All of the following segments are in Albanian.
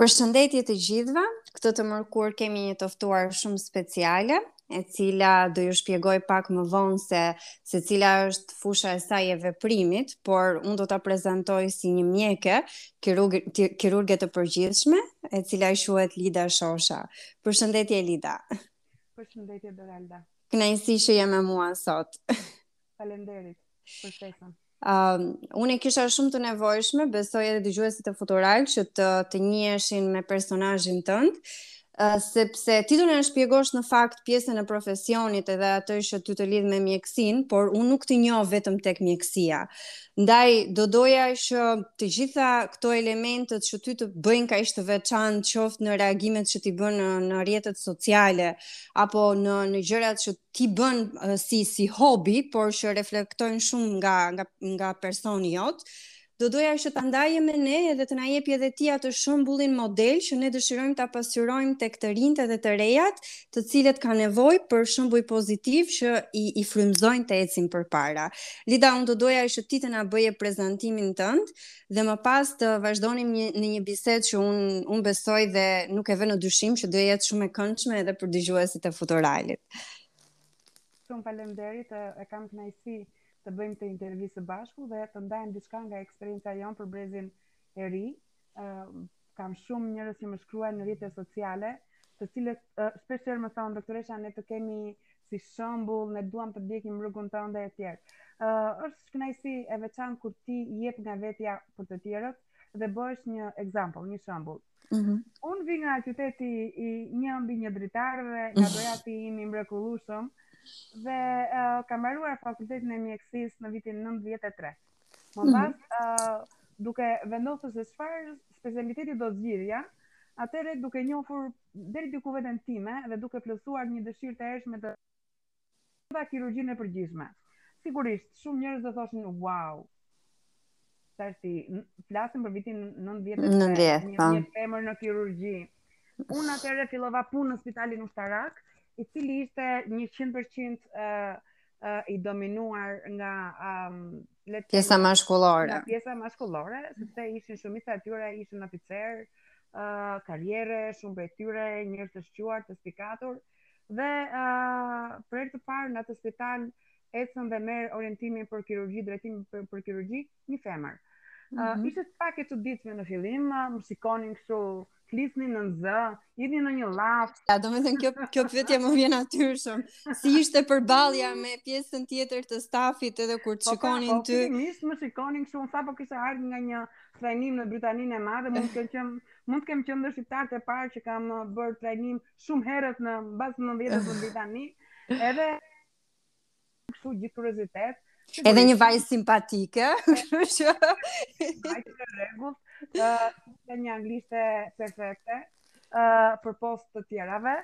Përshëndetje të gjithëve. Këtë të mërkurë kemi një të ftuar shumë speciale, e cila do ju shpjegoj pak më vonë se se cila është fusha e saj e veprimit, por unë do ta prezantoj si një mjeke kirurge, kirurge të përgjithshme, e cila quhet Lida Shosha. Përshëndetje Lida. Përshëndetje Doralda. Kënaqësi që je me mua sot. Faleminderit për ftesën. Uh, unë e kisha shumë të nevojshme, besoj edhe dëgjuesit e Futural që të të njiheshin me personazhin tënd, uh, sepse ti do na shpjegosh në fakt pjesën e profesionit edhe atë që ty të lidh me mjekësin, por unë nuk të njoh vetëm tek mjekësia. Ndaj do doja që të gjitha këto elementet që ty të bëjnë kaq të veçantë, qoftë në reagimet që ti bën në, në rrjetet sociale, apo në në gjërat që ti bën si si hobi, por që reflektojnë shumë nga nga nga personi jot. Do doja që ta ndaje me ne dhe të na jepi edhe ti atë shembullin model që ne dëshirojmë ta pasqyrojmë tek të rinjtë dhe të rejat, të cilët kanë nevojë për shembuj pozitiv që i i frymëzojnë të ecin përpara. Lida, unë do doja që ti të na bëje prezantimin tënd dhe më pas të vazhdonim një, në një bisedë që unë un besoj dhe nuk e vë në dyshim që do jetë shumë e këndshme edhe për dëgjuesit e Futuralit. Shumë faleminderit, e kam kënaqësi të bëjmë këtë intervistë së bashku dhe të ndajmë diçka nga eksperienca jonë për brezin e ri, kam shumë njerëz që më shkruajnë në rrjete sociale, të cilët uh, shpesh herë më thonë doktoresha ne të kemi si shembull, ne duam të ndjekim rrugën tënde e tjerë. Ë uh, është kënaqësi e veçantë kur ti jep nga vetja për të tjerët dhe bëhesh një example, një shembull. Mm -hmm. Unë vi nga qyteti i një mbi një dritareve, nga Berati im i mrekullushëm, dhe uh, kam mbaruar fakultetin e mjekësisë në vitin 93. Më pas, mm -hmm. uh, duke vendosur se çfarë specialiteti do zgjidhja, atëherë duke njofur deri diku veten time dhe duke plotësuar një dëshirë të hershme thashë kirurgjinë e përgjithshme. Sigurisht, shumë njerëz do thoshin wow. Tashti flasim për vitin 90, po. një femër në kirurgji. Unë atëherë fillova punë në spitalin ushtarak, i cili ishte 100% ë uh, uh, i dominuar nga um, letë, pjesa mashkullore. Nga pjesa mashkullore, sepse ishin shumica e tyre ishin oficerë, uh, karriere, shumë prej tyre njerëz të shquar, të spikatur dhe uh, për herë të parë në atë spital ecën dhe merr orientimin për kirurgji, drejtimin për, për kirurgji, një femër. Mm -hmm. uh, ishte pak e çuditshme në fillim, uh, më shikonin kështu, flisnin nën zë, hidhnin ndonjë llaf. Ja, domethënë, kjo, kjo pyetje më vjen natyrshëm. Si ishte përbalja me pjesën tjetër të stafit edhe kur të po, pra, shikonin po, ty? Po, fillimisht më shikonin kështu, unë sapo kisha ardhë nga një trajnim në Britaninë e Madhe, mund të kem mund të kem qenë ndër shqiptarët e parë që kam uh, bërë trajnim shumë herët në pasnëntëdhjetës në Britani. Edhe kështu gjithë kuriozitet. Edhe një vajzë simpatike, kështu që vajzë e rregullt, ë uh, një anglishte perfekte, ë uh, përpos të tjerave.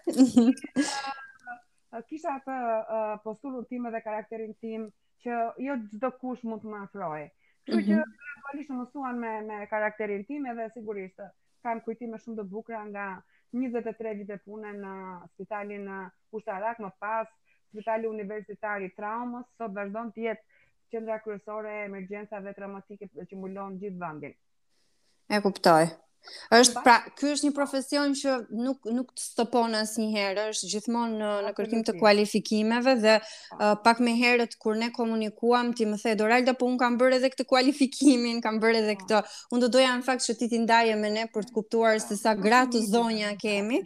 Uh, kisha atë uh, posturën time dhe karakterin tim që jo çdokush mund të më afrohej. Kështu që mhm. gradualisht u mësuan me me karakterin tim edhe sigurisht kam kujtime shumë të bukura nga 23 vite pune në spitalin ushtarak, më pas spitali universitar i traumës, sot vazhdon të jetë qendra kryesore e emergjencave traumatike që mbulon gjithë vendin. E kuptoj. Është pra, ky është një profesion që nuk nuk të stopon asnjëherë, është gjithmonë në në kërkim të kualifikimeve dhe uh, pak më herët kur ne komunikuam ti më the Doralda po unë kam bërë edhe këtë kualifikimin, kam bërë edhe këtë. Unë do doja në fakt që ti t'i ndaje me ne për të kuptuar se sa gra të zonja kemi,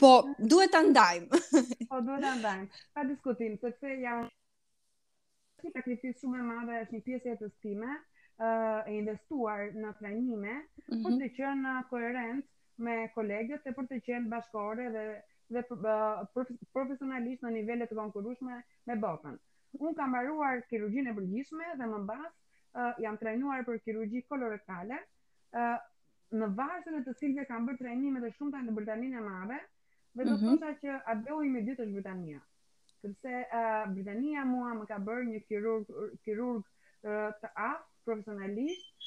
po duhet ta ndajmë. po duhet ta ndajmë. Pa diskutim, sepse janë një sakrificë shumë e madhe, është një pjesë e jetës time, uh, e investuar në trajnime mm -hmm. për mhm. të qenë koherent me kolegët e për të qenë bashkëkohore dhe dhe profesionalisht në nivele të konkurrueshme me botën. Unë kam mbaruar kirurgjinë e përgjithshme dhe më pas jam trajnuar për kirurgji kolorektale, në vazhdën e të cilave kam bërë trajnime të shumta në Britaninë e Madhe, dhe do të mhm. thosha që atdheu im i dytë është Britania. Sepse Britania mua më ka bërë një kirurg kirurg të aftë, profesionalisht,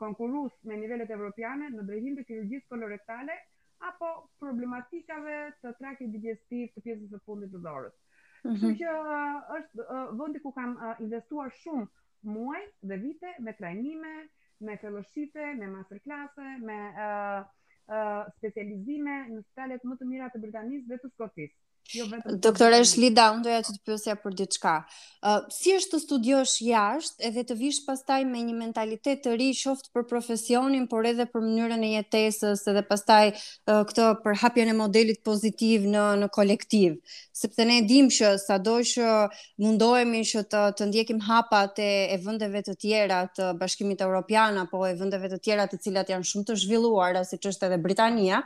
konkurrues me nivelet evropiane në drejtim të kirurgjisë kolorektale, apo problematikave të traktit digestiv të pjesës së fundit të zorrës. Mhm. Kështu që është vendi ku kam investuar shumë muaj dhe vite me trajnime, me fellowshipe, me masterklase, me uh, uh, specializime në spitalet më të mira të Britanisë dhe të Skocisë. Jo vetëm Doktoresh Lida, unë doja që të pyesja për diçka. Uh, si është të studiosh jashtë edhe të vish pastaj me një mentalitet të ri qoftë për profesionin, por edhe për mënyrën e jetesës, edhe pastaj uh, këtë për hapjen e modelit pozitiv në në kolektiv. Sepse ne e dimë që sado që mundohemi që të të ndjekim hapat e, e vendeve të tjera të Bashkimit Evropian apo e vendeve të tjera të cilat janë shumë të zhvilluara, siç është edhe Britania,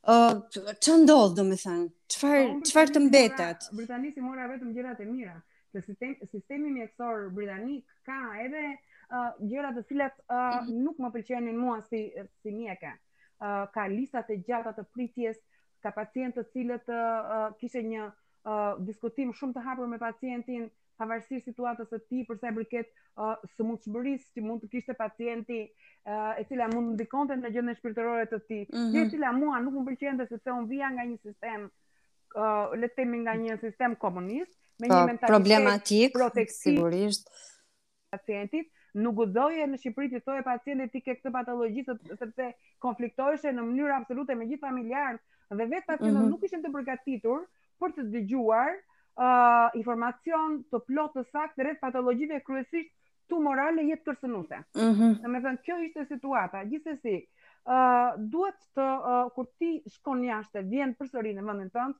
Çfarë ndodh, domethënë? Çfarë po, çfarë të mbetet? Britania si? Mora vetëm gjërat e mira, se sistem, sistemi mjekësor britanik ka edhe uh, gjëra të cilat uh, nuk më pëlqenin mua si si mjeke. Uh, ka lista të gjata të pritjes, ka pacientë të cilët uh, uh, kishte një uh, diskutim shumë të hapur me pacientin, pavarësisht situatës së tij për sa i përket uh, sëmundshmërisë që mund të kishte pacienti, uh, e cila mund të ndikonte në gjendjen shpirtërore të tij. Mm -hmm. E cila mua nuk më pëlqente sepse un vija nga një sistem uh, le të themi nga një sistem komunist me një po, mentalitet, problematik, protektiv. Sigurisht. pacientit, nuk guxoje në Shqipëri t'i thoje pacientit ti ke këtë patologji sepse konfliktoheshe në mënyrë absolute me gjithë familjarët dhe vetë pacientët mm -hmm. nuk ishin të përgatitur për të dëgjuar uh, informacion të plotë të saktë rreth patologjive kryesisht tumorale jetëkërcënuese. Mm -hmm. Domethënë kjo ishte situata. Gjithsesi, ë uh, duhet të uh, kur ti shkon jashtë, vjen përsëri në vendin tënd,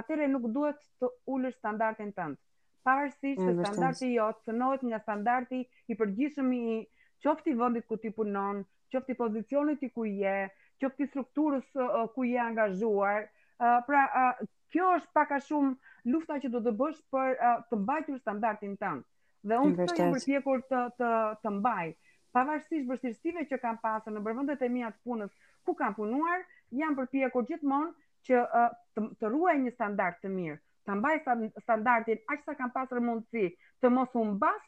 atëherë nuk duhet të ulësh standardin tënd. pavarësisht se standardi yt cënohet nga standardi i përgjithshëm i qoftë i vendit ku ti punon, qoftë i pozicionit ti ku je, qoftë i strukturës ku je angazhuar. Pra, kjo është pak a shumë lufta që do të bësh për të mbajtur standardin tënd. Dhe unë këtë jam përpjekur të të të mbaj. Pavarësisht vështirësive që kam pasur nëpër vendet e mia të punës, ku kam punuar, jam përpjekur gjithmonë që të, të ruaj një standard të mirë, ta mbaj standardin aq sa kam pasur mundësi të mësuar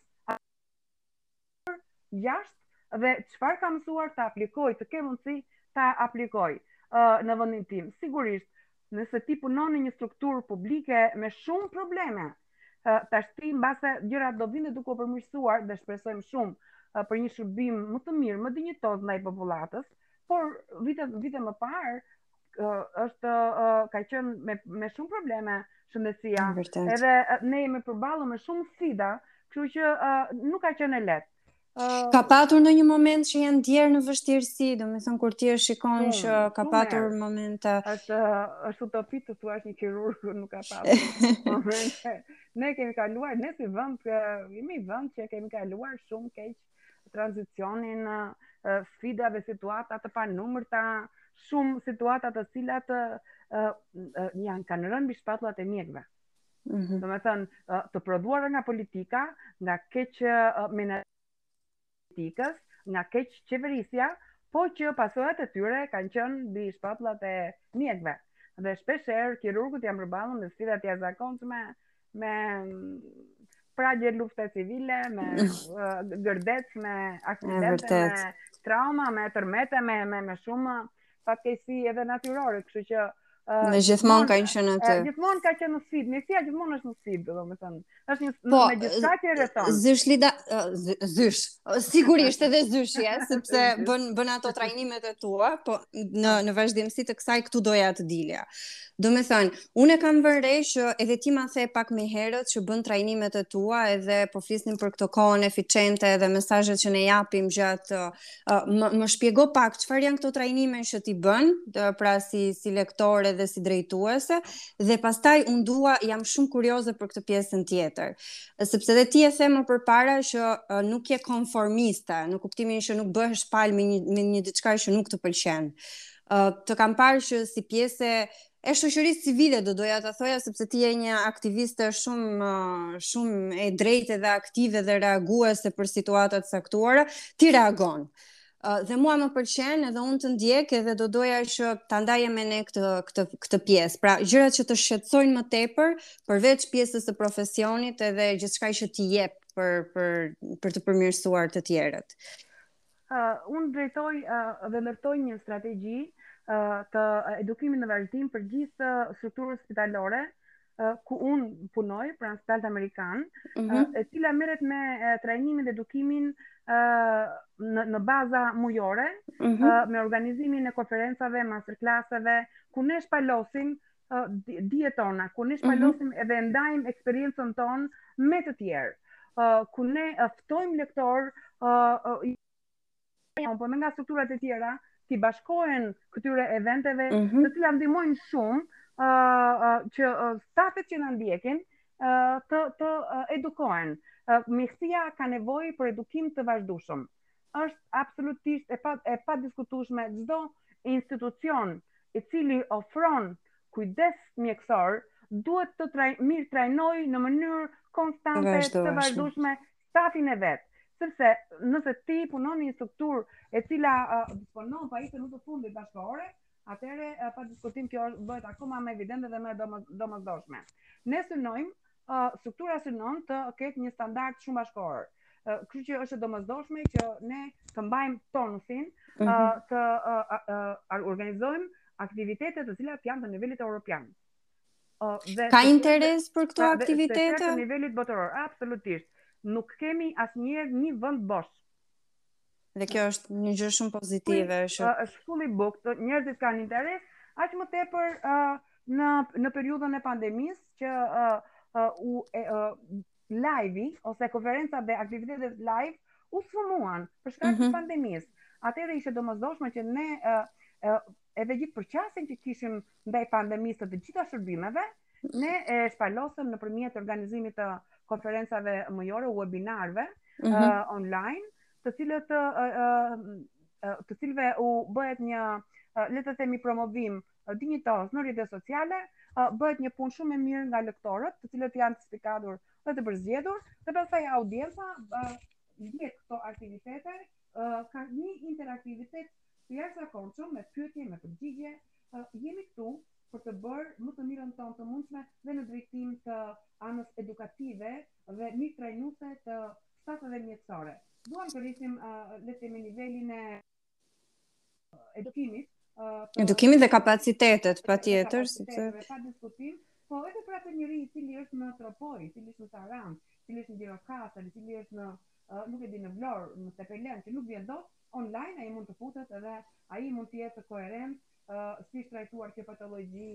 jashtë dhe çfarë kam mësuar ta aplikoj, të kem mundësi ta aplikoj uh, në vendin tim. Sigurisht, nëse ti punon në një strukturë publike me shumë probleme, uh, tashti mbase gjërat do vinë duke u përmirësuar dhe shpresojmë shumë uh, për një shërbim më të mirë, më dinjitoz ndaj popullatës, por vite vite më parë është ka qenë me me shumë probleme shëndetësia. Edhe ne jemi përballur me shumë sfida, kështu që uh, nuk ka qenë e lehtë. Uh, ka patur ndonjë moment që je ndjerë në vështirësi, domethënë kur ti e shikon shumë, që ka patur momente... Është, është utopi të thuash te një kirurg, nuk ka patur momente. Ne kemi kaluar, ne si vënd, jemi vënd që kemi kaluar shumë keq tranzicionin, sfida dhe situata të panumërta, shumë situata të cilat janë kanë rënë mbi shpatullat e mjekëve. Mm -hmm. Domethënë, të prodhuara nga politika, nga keqmenaxhimet e politikës, nga keqqeverisja, po që pasojat e tyre kanë qenë mbi shpatullat e mjekëve. Dhe shpeshherë kirurgët janë përballur me sfida të jashtëzakonshme, me pragje lufte civile, me gërdec, me aksidente, me trauma, me tërmete, me, me, me shumë fatkeqësi edhe natyrore, kështu që Uh, gjithmonë ka qenë aty. Uh, gjithmonë ka qenë në sfidë. Mjekësia gjithmonë është në sfidë, domethënë. Është një po, me gjithçka që rrethon. Zysh lida zysh. Sigurisht edhe zysh ja, sepse bën, bën ato trajnimet e tua, po në në vazhdimsi të kësaj këtu doja të dilja. Domethënë, Unë e kam vënë re që edhe ti ma the pak më herët që bën trajnimet e tua edhe po flisnim për këtë kohën eficiente dhe mesazhet që ne japim gjatë, uh, më, më shpjego pak çfarë janë këto trajnime që ti bën, pra si si lektore dhe si drejtuese dhe pastaj unë dua jam shumë kurioze për këtë pjesën tjetër. Sepse dhe ti e the më përpara që uh, nuk je konformiste, në kuptimin që nuk bëhesh palë me një me një diçka që nuk të pëlqen. Uh, të kam parë që si pjesë e shoqërisë civile do doja ta thoja sepse ti je një aktiviste shumë shumë e drejtë dhe aktive dhe reaguese për situata të caktuara, ti reagon. Dhe mua më pëlqen edhe unë të ndjek edhe do doja që ta ndaje me ne këtë këtë këtë pjesë. Pra, gjërat që të shqetësojnë më tepër, përveç pjesës së profesionit edhe gjithçka që ti jep për për për të përmirësuar të tjerët. Unë drejtoj dhe ndërtoj një strategji të edukimit në vazhdim për gjithë strukturën spitalore ku unë punoj, pra në Spitalin Amerikan, mm -hmm. e cila merret me trajnimin dhe edukimin në, në baza mujore, mm -hmm. me organizimin e konferencave, masterclasseve, ku ne shpalosim dijet tona, ku ne mhm. shpalosim mm -hmm. edhe ndajmë eksperiencën tonë me të tjerë, uh, ku ne ftojmë lektorë, uh, uh, po me nga strukturat e tjera, t'u bashkohen këtyre eventeve, mm -hmm. të cilat ndihmojnë shumë uh, uh, që uh, stafet që na ndjekin uh, të të uh, edukohen. Uh, Mjekësia ka nevojë për edukim të vazhdueshëm. është absolutisht e pa e padiskutueshme çdo institucion i cili ofron kujdes mjekësor duhet të traj, mirëtrajnojë në mënyrë konstante të vazhdueshme stafin e vet sepse nëse ti punon në një strukturë e cila uh, disponon pajisje nga të fundit bashkëkohore atëherë uh, pa diskutim kjo është bëhet akoma më evidente dhe më e domosdoshme ne synojmë uh, struktura synon të ketë një standard shumë bashkëkohor. Uh, kështu që është e domosdoshme që ne të mbajmë tonusin, uh, mm -hmm. të uh, uh, uh, organizojmë aktivitete të cilat janë të nivelit europian. Uh, dhe ka interes për këto aktivitete të nivelit botëror, absolutisht. Nuk kemi asnjëherë një vend bosh. Dhe kjo është një gjë shumë pozitive, është është shumë i bukur. Njerëzit kanë interes aq më tepër uh, në në periudhën e pandemisë që uh, uh, u uh, live ose konferenca dhe aktivitetet live u sfumuan për shkak të mm -hmm. pandemisë. Atëherë ishte domosdoshme që ne uh, uh, edhe gjithë përqasjen që kishim ndaj pandemisë të të gjitha shërbimeve, ne e shpalosëm nëpërmjet organizimit të konferencave mujore, webinarve mm -hmm. uh, online, të cilët uh, uh, të cilëve u bëhet një, uh, le të themi, promovim uh, dinjitos në rrjete sociale, uh, bëhet një punë shumë e mirë nga lektorët, të cilët janë të spikatur dhe të përzgjedhur, dhe pastaj audienca uh, ndjek këto aktivitete, uh, ka një interaktivitet të jashtëzakonshëm me pyetje e me përgjigje, jemi këtu për të bërë më të mirën tonë të mundshme dhe në drejtim të anës edukative dhe mirëtrajnuese të stafeve mjekësore. Duam të rrisim, le të themi, nivelin e edukimit, edukimit dhe kapacitetet, patjetër, sepse pa diskutim, po edhe për atë njeri i cili është në Tropojë, i cili është në Sarandë, i cili është në Gjirokastër, i cili është në nuk e di në Vlorë, në Tepelenë, që nuk vjen dot, online ai mund të futet edhe ai mund të jetë koherent si është trajtuar kjo patologji,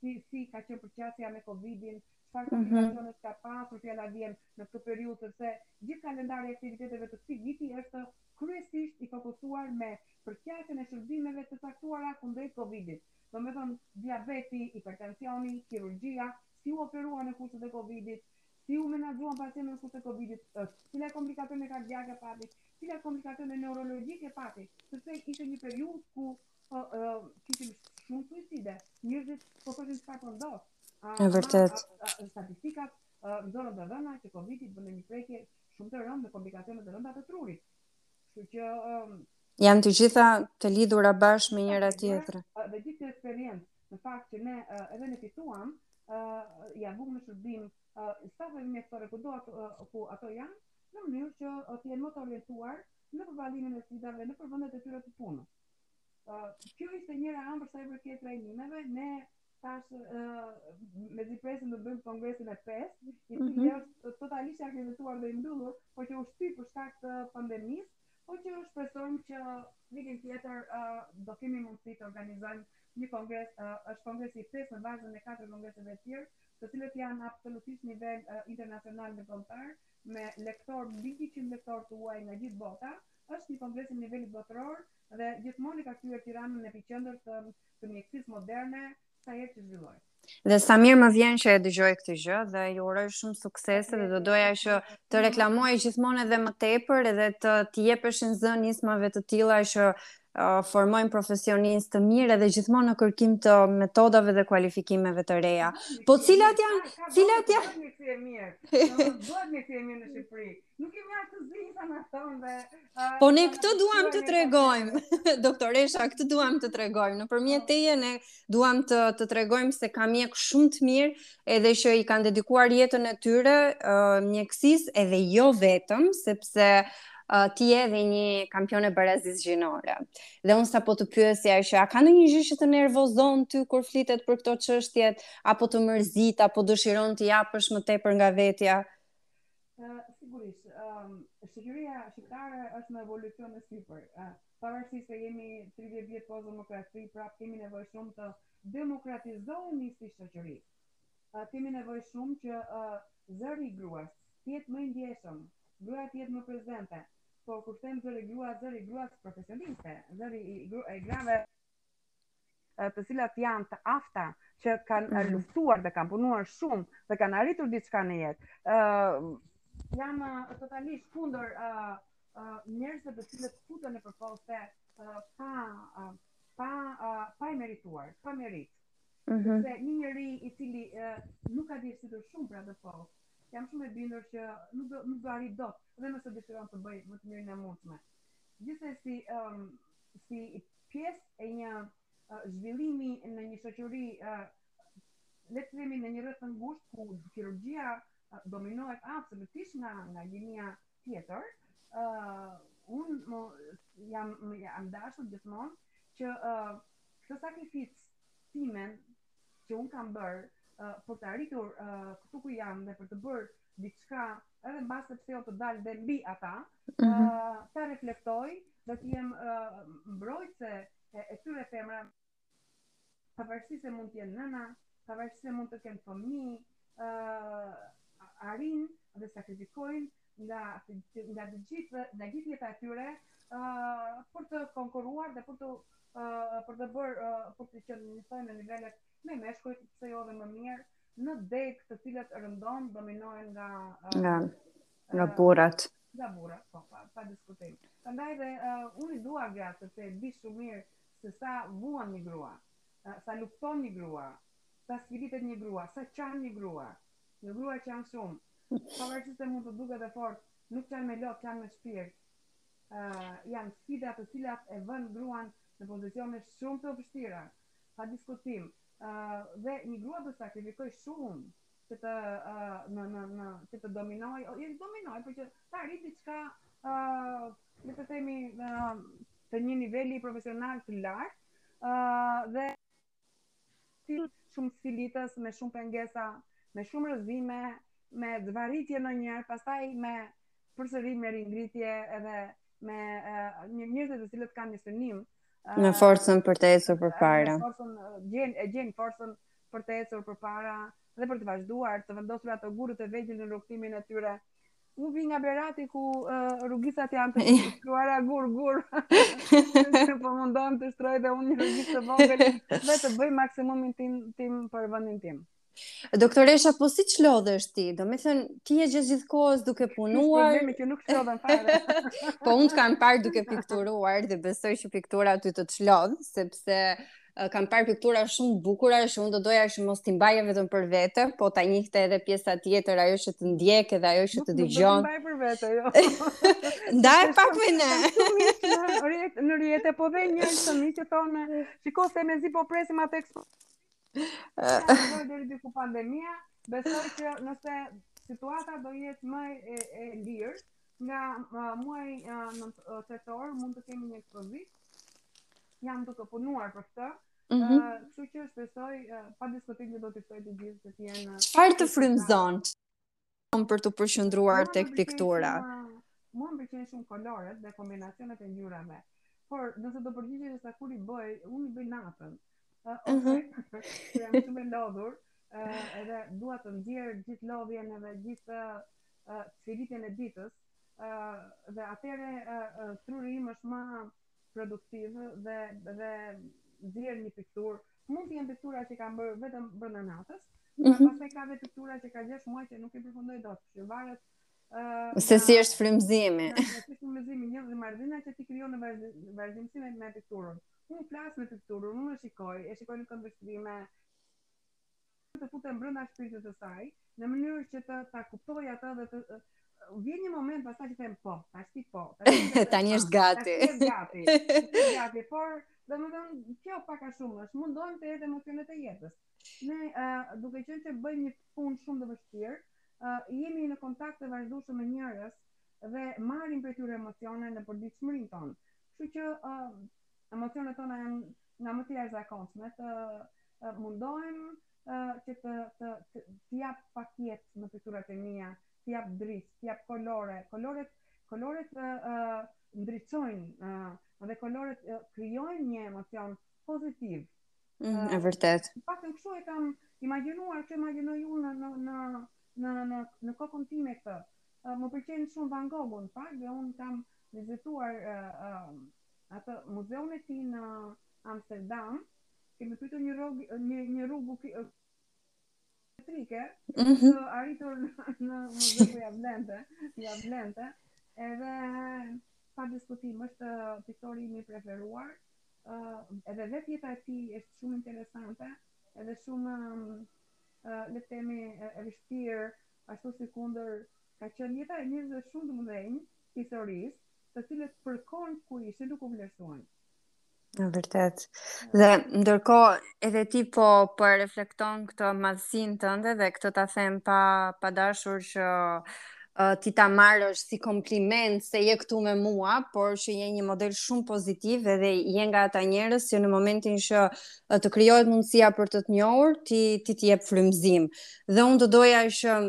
si si ka qenë përqasja me Covidin, çfarë mhm. komplikacione ka pasur fjala vjen në këtë periudhë sepse gjithë kalendari i aktiviteteve të këtij viti është kryesisht i fokusuar me përqasjen e shërbimeve të caktuara kundrejt Covidit. Domethënë, diabeti, hipertensioni, kirurgjia, si u operua në kushtet e Covidit, Si u menaxhuan pacientët në kushtet e Covidit? Cila komplikacione kardiake pati? Cila komplikacione neurologjike pati? Sepse ishte një periudhë ku po kishim shumë suicide. Njerëzit po thoshin çfarë po ndodh. Është vërtet. Statistikat nxorën të dhëna që Covidi bën një prekje shumë të rëndë me komplikacione të rënda të trurit. Kështu që um, janë të gjitha të lidhura bashkë me njëra tjetrën. Dhe gjithë këtë eksperiencë, në fakt që ne uh, edhe ne fituam, uh, ia vëmë në shërbim uh, stafeve mjekësore kudo ato uh, ku ato janë, në mënyrë që uh, të jenë më të orientuar në përballimin e sfidave nëpër vendet e tyre të punës. Uh, kjo ishte njëra anë për sa i përket trajnimeve, ne tash mezi presin të bëjmë kongresin e 5, i cili mm -hmm. është totalisht i akredituar dhe i mbyllur, por që u shty për shkak të pandemisë, por që shpresojmë që vitin tjetër uh, do kemi mundësi të organizojmë një kongres, uh, është kongresi i 5 në vazhdën e katër kongreseve të tjerë, të cilët janë absolutisht nivel uh, internacional dhe kombëtar, me lektorë, mbi 200 lektorë të huaj nga gjithë bota, është një kongres në nivel botëror dhe gjithmonë e ka kthyer Tiranën në epiqendër të të mjekësisë moderne sa herë që zhvillohet. Dhe sa mirë më vjen që e dëgjoj këtë gjë dhe ju uroj shumë suksese dhe do doja që të reklamoj gjithmonë edhe më tepër edhe t'i jepeshin zë nismave të tilla që uh, formojnë profesionistë të mirë edhe gjithmonë në kërkim të metodave dhe kualifikimeve të reja. Po cilat janë? Cilat janë? Bëhet një mirë. Bëhet një mirë në Shqipëri. Nuk kemi aq të zi sa na thonë dhe Po ne këtë duam të tregojmë, doktoresha, këtë duam të tregojmë. Nëpërmjet po. teje ne duam të të tregojmë se ka mjekë shumë të mirë, edhe që i kanë dedikuar jetën e tyre uh, mjekësisë edhe jo vetëm, sepse uh, ti je edhe një kampione e barazisë gjinore. Dhe unë s'do të pyesja që, a ka ndonjë gjë që të nervozon ty kur flitet për këto çështje, apo të mërzit, apo dëshiron të japësh më tepër nga vetja? Sigurisht, shoqëria shqiptare është në evolucion e sipër. Pavarësisht se jemi 30 vjet post demokraci, prapë kemi nevojë shumë të demokratizohemi si shoqëri. Kemi nevojë shumë që zëri i gruas të jetë më i ndjeshëm, gruaja të jetë më prezente. Po kur them zëri i gruas, zëri i gruas profesioniste, zëri i grave të cilat janë të afta që kanë mm -hmm. luftuar dhe kanë punuar shumë dhe kanë arritur diçka në jetë. ë uh, jam uh, totalisht kundër ë uh, uh, njerëzve të cilët futen nëpër poste uh, pa uh, pa uh, pa e merituar, pa meritë. Mm -hmm. Se një njeri i cili uh, nuk ka dhënë shumë për atë post, jam shumë e bindur që nuk do nuk do arrijë dot, edhe nëse dëshiron të bëjë më të mirën e mundshme. Gjithsesi, ë um, si pjesë e një zhvillimi në një shoqëri, le të themi në një rreth të ngushtë ku kirurgjia dominohet absolutisht nga nga gjinia tjetër, ë uh, un kam kam dashur gjithmonë që ë uh, këtë sakrificë timen që un kam bërë uh, për të arritur uh, këtu ku jam dhe për të bërë diçka edhe mbase pse jo të dal dhe mbi ata, mm -hmm. uh, ta reflektoj dhe të jem uh, mbrojtëse e, atyre femrave, pavarësisht se mund të jenë nëna, pavarësisht se mund të kenë fëmijë, uh, arrijnë dhe sakrifikojnë nga, nga të gjithë, nga gjithë jeta e tyre, uh, për të konkurruar dhe për të uh, për të bërë uh, për të qenë njësoj në nivelet me meshkujt, pse jo dhe më mirë, në degë të cilat rëndom dominohen nga uh, nga nga uh, burrat. Nga burrat, po, pa, pa diskutim. Prandaj dhe uh, unë i dua gratë sepse di shumë mirë se sa vuan një grua, uh, sa lufton një grua, sa sfilitet një grua, sa qan një grua. Një grua qan shumë. Pavarësisht se mund të duket e fortë, nuk qan me lot, qan me shpirt. Uh, janë sfida të cilat e vënë gruan në pozicione shumë të vështira, Pa diskutim. Dhe një grua duhet të sakrifikojë shumë që të në në në që të dominojë, jo të dominojë, por që ta arrijë diçka ë le të themi në të një niveli profesional të lartë ë dhe si shumë sfilitëse me shumë pengesa, me shumë rrëzime, me zvarritje ndonjëherë, pastaj me përsëri me ringritje edhe me uh, njerëzit të cilët kanë një synim, me forcën për të ecur përpara. Me forcën gjen e gjen forcën për të ecur përpara dhe për të vazhduar të vendosur ato gurët e vegjël në rrugëtimin e tyre. Unë vij nga Berati ku uh, rrugicat janë të shtruara gur gur. po mundohem të shtroj dhe unë një rrugicë të vogël dhe të bëj maksimumin tim tim për vendin tim. Doktoresha, po si çlodhesh ti? Domethënë, ti je gjithë gjithë kohës duke punuar... Ky është problemi që nuk çlodhem fare. po unë të kam parë duke pikturuar dhe besoj që piktura ty të çlodh, sepse kam parë piktura shumë të bukura që unë do doja që mos t'i mbaje vetëm për vete, po ta njihte edhe pjesa tjetër, ajo që të ndjek edhe ajo që të dëgjon. Nuk e mbaj për vete, jo. Ndaje pak me ne. Në rrjet, po dhe njerëz të mi që thonë, shiko se mezi po presim atë ekspo Pengoi deri diku pandemia, besoj që nëse situata do jetë më e, e lirë, nga uh, muaj uh, në uh, tetor mund të kemi një ekspozitë, jam duke punuar për këtë, Mm -hmm. uh, kështu që shpresoj uh, pa diskutim që do t'i ftoj të gjithë të jenë Çfarë të frymëzon? shumë për t'u përqendruar po, tek piktura. Mua më pëlqejnë shumë koloret dhe kombinacionet e ngjyrave. Por nëse do përgjigjesha se sa kur i bëj, unë i bëj natën. Ëh, uh -huh. kur jam shumë e lodhur, uh, edhe dua të nxjerr gjithë lodhjen edhe gjithë uh, sfilitjen e ditës, uh, dhe atëherë uh, uh, truri më është më produktiv dhe dhe nxjerr një pikturë mund të jenë piktura që kam bërë vetëm brenda natës, mm -hmm. pastaj ka dhe piktura që ka 6 muaj që nuk i përfundoj dot, që varet Uh, se si është frymëzimi. Se si është frymëzimi një dhe marrëdhënia që ti krijon në vazhdimësi me pikturën. Unë flas me pikturën, unë e shikoj, e shikoj në këndvështrime, të futem brenda shpirtit të saj, në mënyrë që të ta kuptoj atë dhe të vjen një moment pastaj që them po, tash ti po. Tani është gati. Tash është gati. Është gati, por domethënë kjo pak a shumë është mund të jetë emocionet e jetës. Ne uh, duke qenë që bëjmë një punë shumë të vështirë, uh, jemi në kontakt të vazhdueshëm me njerëz dhe marrim prej tyre emocione në përditshmërinë tonë. Kështu që uh, emocionet tona janë nga më të jashtëzakonshme, të Mundohem që të të t'i jap pak jetë në pikturat e mia, t'i jap dritë, t'i jap kolore. Koloret koloret ndriçojnë dhe koloret krijojnë një emocion pozitiv. Mm, e vërtetë. Në fakt kështu e kam imagjinuar, kështu imagjinoj unë në në në në në kokën time këtë. Më pëlqen shumë Van Gogh-un, pak dhe un kam vizituar atë muzeun e tij në Amsterdam, Kemi pritur një radhë një një rrugë kilometrike për mhm. të arritur në në muze ku ja vlente, ja vlente. Edhe pa diskutim është piktori im i preferuar. Ë uh, edhe vetë jeta e tij është shumë interesante, edhe shumë uh, le të themi e vështirë, ashtu sikundër ka qenë jeta e njerëzve shumë të mëdhenj historisë, të cilët për kohën ku ishin nuk u vlerësuan. E vërtet. Dhe ndërkohë edhe ti po po e reflekton këtë madhësin tënde dhe këtë ta them pa pa dashur që uh, ti ta marrësh si kompliment se je këtu me mua, por që je një model shumë pozitiv edhe je nga ata njerëz që në momentin që uh, të krijohet mundësia për të të njohur, ti ti të jep frymëzim. Dhe unë do doja që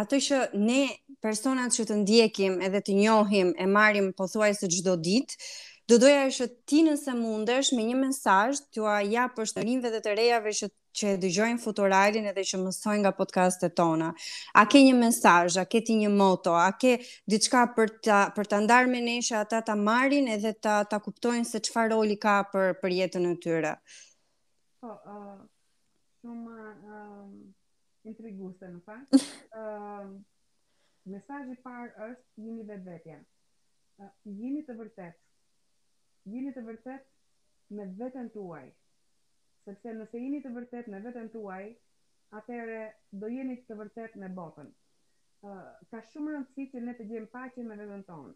atë që ne personat që të ndjekim edhe të njohim e marrim pothuajse çdo ditë, Do doja që ti nëse mundesh me një mesazh t'ua japësh të rinjve dhe të rejave që që e dëgjojnë Futuralin edhe që mësojnë nga podcastet tona. A ke një mesazh, a ke ti një moto, a ke diçka për ta për ta ndarë me ne që ata ta marrin edhe ta ta kuptojnë se çfarë roli ka për për jetën e tyre? Po, ë uh, shumë ë uh, intriguese në fakt. Ë uh, mesazhi i parë është jini vetvetja. Jini të vërtetë. Jini të vërtetë me veten tuaj. Sepse nëse jini të vërtetë me veten tuaj, atëherë do jeni të vërtetë me botën. Ka shumë rëndësi që ne të gjejmë paqen me veten tonë.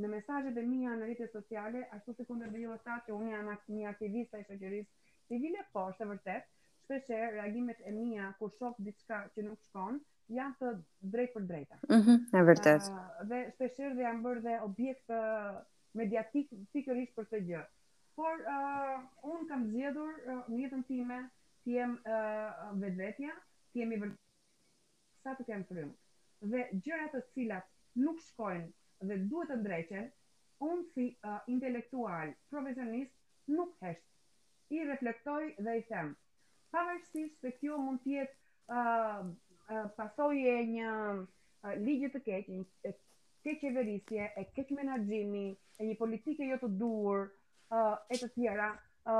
Në mesazhet e mia në rrjetet sociale, ashtu sikundër dhe Jehona tha që unë jam një aktivist i shoqërisë civile, po është e vërtetë, shpeshherë reagimet e mia kur shoh diçka që nuk shkon, janë të drejtpërdrejta. Ëh, mm e vërtet. Uh, dhe shpeshherë dhe janë bërë dhe objekt uh, mediatik pikërisht për këtë gjë. Por uh, un kam zgjedhur uh, në jetën time të jem uh, vetvetja, të jem i vërtetë sa të kem frym. Dhe gjëra të cilat nuk shkojnë dhe duhet të ndreqen, un si uh, intelektual, profesionist nuk hesht. I reflektoj dhe i them, Pavarësisht se kjo mund të jetë ë pasojë e një ligji të keq, e keqqeverisjeje, e keqmenaxhimi, e një politike jo të duhur, ë e të tjera, ë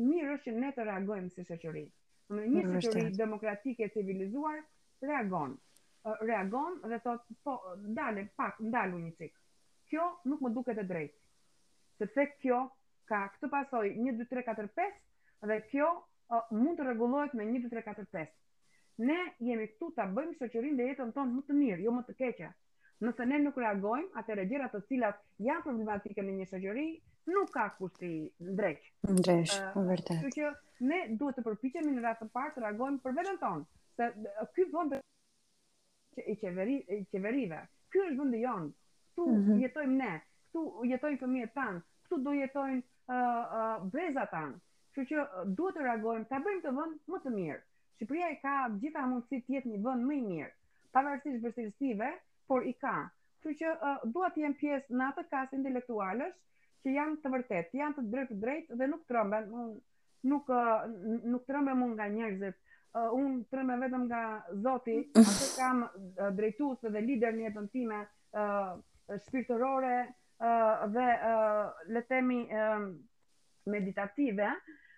mirë është që ne të reagojmë si shoqëri. Në një shoqëri demokratike e civilizuar reagon. Reagon dhe thotë, po dale pak, ndalu një çik. Kjo nuk më duket e drejtë. Sepse kjo ka këto pasoja 1 2 3 4 5 dhe kjo mund të rregullohet me një dy tre katër pesë. Ne jemi këtu ta bëjmë shoqërinë dhe jetën tonë më të mirë, jo më të keqe. Nëse ne nuk reagojmë, atëherë gjërat të cilat janë problematike në një shoqëri nuk ka kush t'i ndreqë. Drejt, uh, vërtet. Kështu që ne duhet të përpiqemi në radhë të parë të reagojmë për veten tonë, se ky vend i qeverive. Ky është vendi jonë, këtu jetojmë ne, këtu jetojnë fëmijët tanë, këtu do jetojnë brezat tanë. Kështu që duhet të reagojmë, ta bëjmë këtë vend më të mirë. Shqipëria i ka të gjitha mundësitë të jetë një vend më i mirë, pavarësisht vështirësive, por i ka. Kështu që dua të jem pjesë në atë kastë intelektualësh që janë të vërtetë, janë të drejtë dhe nuk tremben. nuk nuk trembem unë nga njerëzit. Uh, unë trembem vetëm nga Zoti, atë kam uh, drejtues dhe lider në jetën time uh, shpirtërore uh, dhe uh, le të themi uh, meditative,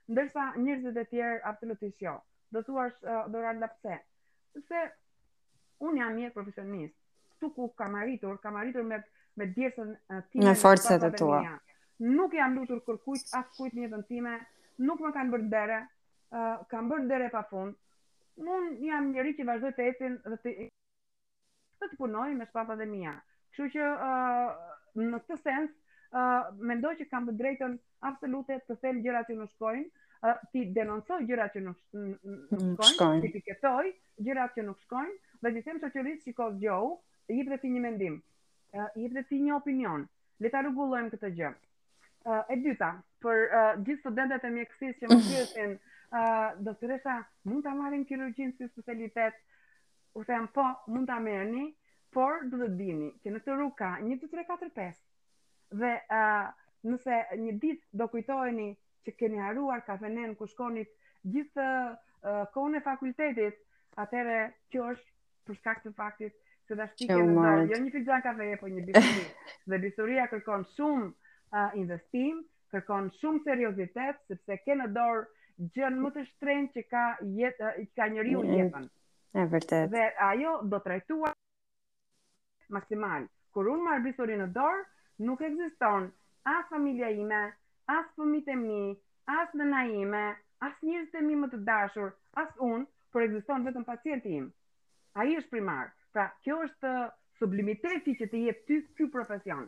ndërsa njerëzit e tjerë absolutisht jo. Do thuash uh, Doralda pse? Sepse Unë jam mjek profesionist. Këtu ku kam arritur, kam arritur me me djersën time me forcat e tua. Nuk jam lutur kërkujt askujt në jetën time, nuk më kanë bërë ndere, uh, kam bërë ndere pa fund. Unë jam njeri që vazhdoj të eci dhe të të, të punoj me shpatullat e mia. Kështu që uh, në këtë sens uh, mendoj që kam të drejtën absolute, të them gjërat që nuk shkojnë, t'i denoncoj gjërat që nuk nuk shkojnë, t'i piketoj gjërat që nuk shkojnë, dhe t'i them shoqërisë shiko zgjohu, jep dhe ti një mendim. Uh, jep dhe ti një opinion. Le ta rregullojmë këtë gjë. Uh, e dyta, për uh, gjithë studentët e mjekësisë që më pyesin, uh, doktoresha, mund ta marrim kirurgjinë si specialitet? U them po, mund ta merrni, por duhet të dini që në këtë rrugë ka 1 2 3 4 5 Dhe uh, nëse një ditë do kujtoheni që keni harruar kafenen ku shkonit gjithë uh, kohën e fakultetit, atëherë kjo është për shkak të faktit se tashti ke në dorë jo një filxhan kafe, po një bisuri. dhe bisuria kërkon shumë uh, investim, kërkon shumë seriozitet sepse ke në dorë gjënë më të shtrenjtë që ka jetë uh, ka njeriu jetën. Është vërtet. Dhe ajo do trajtuar maksimal. Kur unë marr bisturinë në dorë, nuk ekziston as familja ime, as fëmijët e mi, as nëna ime, as njerëzit e mi më të dashur, as unë, por ekziston vetëm pacienti im. Ai është primar. Pra, kjo është sublimiteti që të jep ty ky profesion.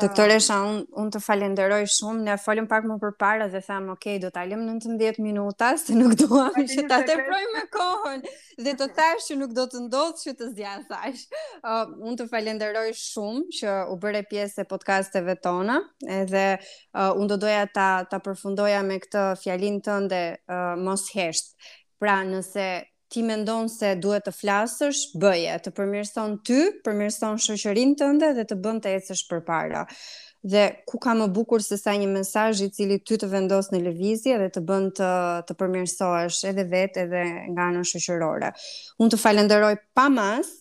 Doktoresha, unë un të falenderoj shumë. Ne folëm pak më përpara dhe thamë, ok, do ta lëmë 90 minuta, se nuk duam që ta teprojmë me kohën. Dhe të thashë që nuk do të ndodhë që të zgjasë aq. Uh, unë të falenderoj shumë që u bëre pjesë e podcasteve tona, edhe uh, unë do doja ta, ta përfundoja me këtë fjalinë tënde uh, mos hesht. Pra, nëse ti mendon se duhet të flasësh, bëje, të përmirëson ty, përmirëson shoqërinë tënde dhe të bën të ecësh përpara. Dhe ku ka më bukur se sa një mesazh i cili ty të vendos në lëvizje dhe të bën të të përmirësohesh edhe vetë edhe nga ana shoqërore. Unë të falenderoj pa masë,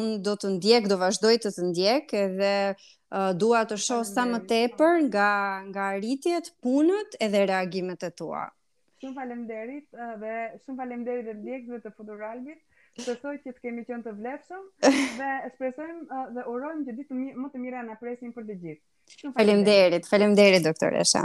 unë do të ndjek, do vazhdoj të të ndjek edhe uh, dua të shoh sa më tepër nga nga arritjet, punët edhe reagimet e tua. Shumë faleminderit dhe shumë faleminderit edhe ndjekësve të Futur Albit. Shpresoj që të kemi qenë të vlefshëm dhe shpresojmë dhe urojmë që ditë më të mira të na presin për të gjithë. Faleminderit, faleminderit doktoresha.